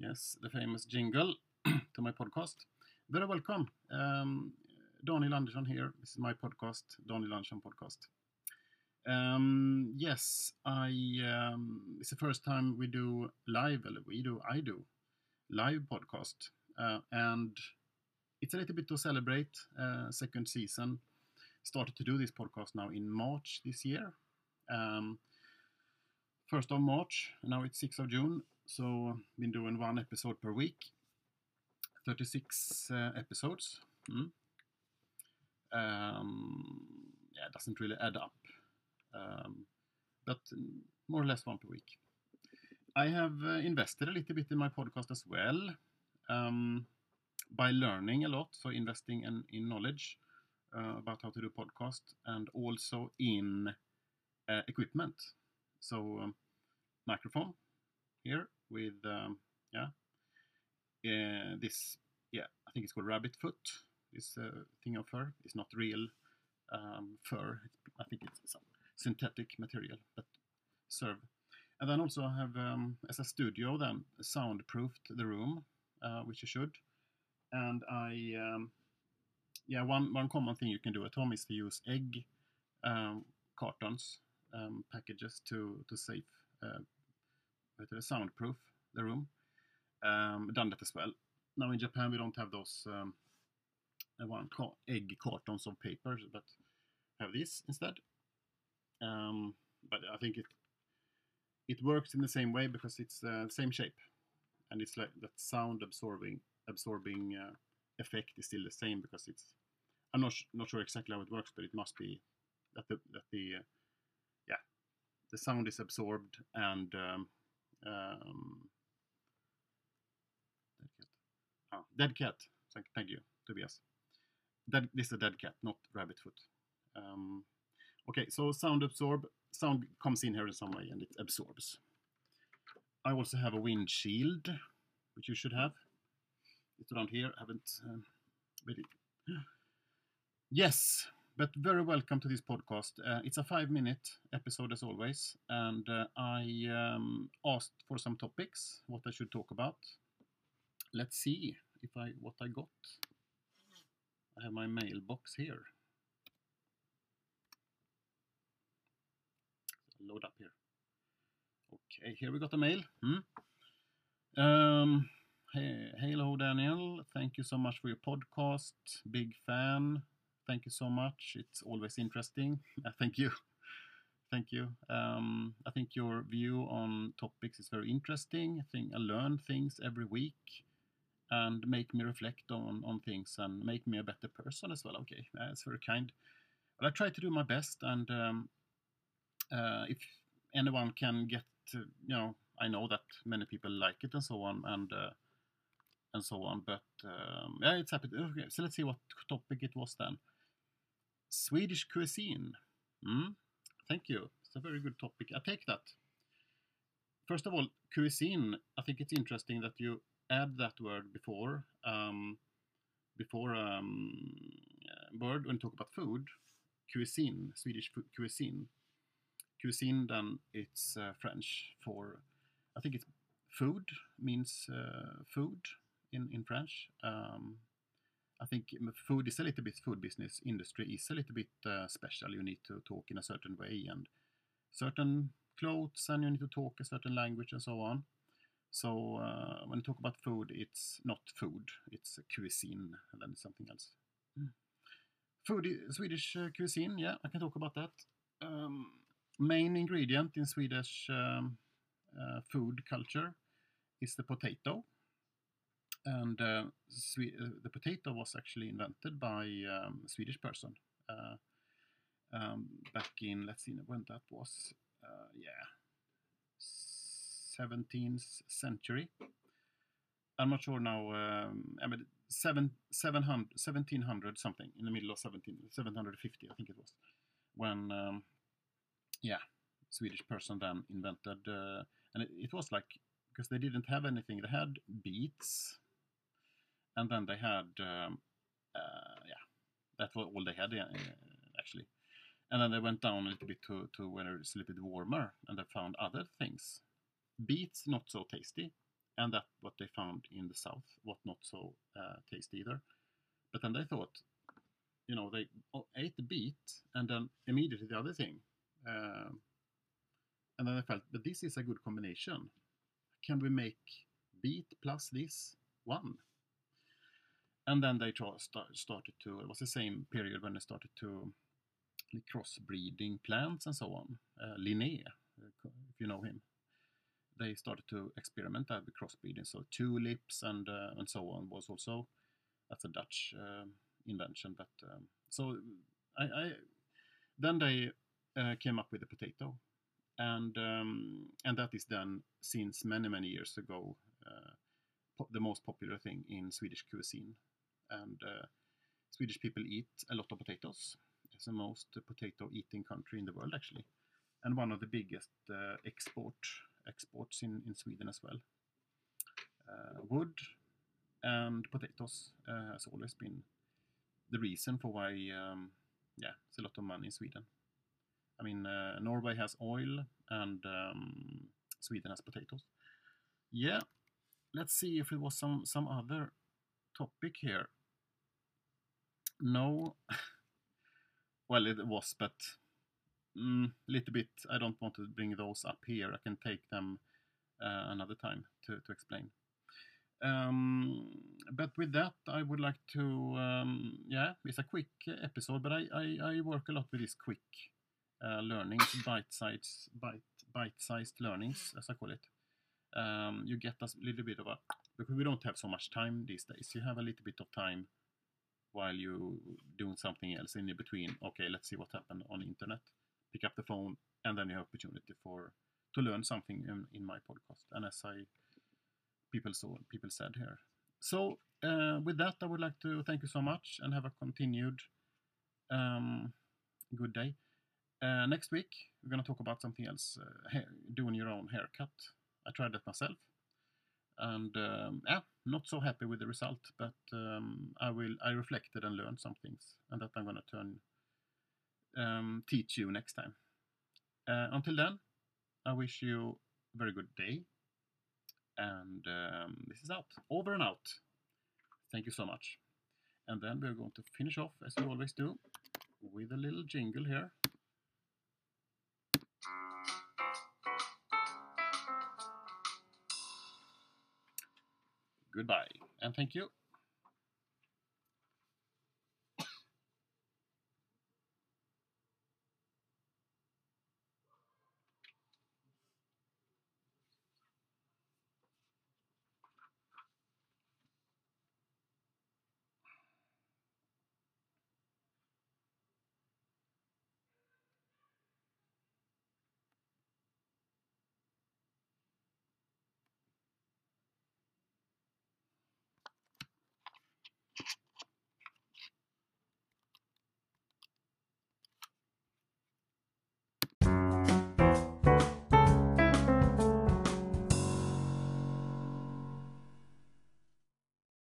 Yes, the famous jingle to my podcast. Very welcome. Um, Daniel Andersson here. This is my podcast, Daniel Andersson Podcast. Um, yes, I. Um, it's the first time we do live, we do, I do, live podcast, uh, and it's a little bit to celebrate uh, second season. Started to do this podcast now in March this year. Um, first of March, now it's 6th of June, so been doing one episode per week. 36 uh, episodes. Mm. Um, yeah, it doesn't really add up, um, but more or less one per week. I have uh, invested a little bit in my podcast as well um, by learning a lot, so investing in, in knowledge uh, about how to do podcast and also in uh, equipment. So um, microphone here with um, yeah. Uh, this yeah I think it's called rabbit foot. This uh, thing of fur. It's not real um, fur. I think it's some synthetic material but serve. And then also I have um, as a studio then soundproofed the room uh, which you should. And I um, yeah one one common thing you can do at home is to use egg um, cartons um, packages to to save uh, soundproof the room. Um, done that as well. Now in Japan we don't have those um, egg cartons of papers, but have this instead. Um, but I think it it works in the same way because it's the uh, same shape, and it's like that sound absorbing absorbing uh, effect is still the same because it's. I'm not not sure exactly how it works, but it must be that the that the uh, yeah the sound is absorbed and um, um, dead cat. Oh, dead cat. Thank, thank you, Tobias. Dead, this is a dead cat, not rabbit foot. Um, okay, so sound absorb. Sound comes in here in some way and it absorbs. I also have a windshield, which you should have. It's around here. I haven't um, really. Yes, but very welcome to this podcast. Uh, it's a five minute episode as always, and uh, I um, asked for some topics, what I should talk about. Let's see if I what I got. I have my mailbox here. Load up here. Okay, here we got a mail. Hmm? Um, hey, hello, Daniel. Thank you so much for your podcast. Big fan thank you so much. It's always interesting. Uh, thank you. Thank you. Um, I think your view on topics is very interesting. I think I learn things every week and make me reflect on, on things and make me a better person as well. Okay, that's very kind. But I try to do my best, and um, uh, if anyone can get, to, you know, I know that many people like it and so on, and uh, and so on. But um, yeah, it's happy. Okay, so let's see what topic it was then. Swedish cuisine. Mm, thank you. It's a very good topic. I take that. First of all, cuisine. I think it's interesting that you add that word before um, before um, word when you talk about food. Cuisine, Swedish cuisine. Cuisine, then it's uh, French for. I think it's food means uh, food in in French. Um, I think food is a little bit food business industry is a little bit uh, special. You need to talk in a certain way and certain clothes, and you need to talk a certain language and so on. So uh, when you talk about food, it's not food; it's cuisine, and then something else. Mm. Food, Swedish uh, cuisine. Yeah, I can talk about that. Um, main ingredient in Swedish um, uh, food culture is the potato and uh, uh, the potato was actually invented by um, a Swedish person uh, um, back in let's see when that was uh, yeah 17th century. I'm not sure now um, I mean seven, 700, 1700 something in the middle of 17 750 I think it was when um, yeah Swedish person then invented uh, and it, it was like because they didn't have anything they had beets and then they had um, uh, yeah that was all they had uh, actually and then they went down a little bit to, to where it's a little bit warmer and they found other things beets not so tasty and that what they found in the south was not so uh, tasty either. But then they thought, you know, they ate the beet and then immediately the other thing. Uh, and then I felt, but this is a good combination. Can we make beet plus this one? And then they start, started to, it was the same period when they started to crossbreeding plants and so on. Uh, Linné, uh, if you know him, they started to experiment with crossbreeding. So tulips and uh, and so on was also that's a Dutch uh, invention. But um, so I, I, then they uh, came up with the potato, and um, and that is then since many many years ago uh, the most popular thing in Swedish cuisine, and uh, Swedish people eat a lot of potatoes. It's the most potato eating country in the world actually, and one of the biggest uh, export exports in, in Sweden as well. Uh, wood and potatoes uh, has always been the reason for why, um, yeah, it's a lot of money in Sweden. I mean, uh, Norway has oil and um, Sweden has potatoes. Yeah, let's see if it was some some other topic here. No, well, it was, but mm, little bit. I don't want to bring those up here. I can take them uh, another time to, to explain. Um, but with that, I would like to, um, yeah, it's a quick episode, but I, I, I work a lot with these quick uh, learnings, bite-sized bite, bite-sized learnings, as I call it. Um, you get us a little bit of a, because we don't have so much time these days, you have a little bit of time while you doing something else in between. Okay, let's see what happened on internet pick up the phone, and then you have opportunity for to learn something in, in my podcast. And as I people saw, people said here. So uh, with that, I would like to thank you so much and have a continued um, good day. Uh, next week, we're going to talk about something else, uh, hair, doing your own haircut. I tried that myself, and um, yeah, not so happy with the result, but um, I will. I reflected and learned some things, and that I'm going to turn um, teach you next time. Uh, until then, I wish you a very good day. And um, this is out. Over and out. Thank you so much. And then we're going to finish off, as we always do, with a little jingle here. Goodbye, and thank you.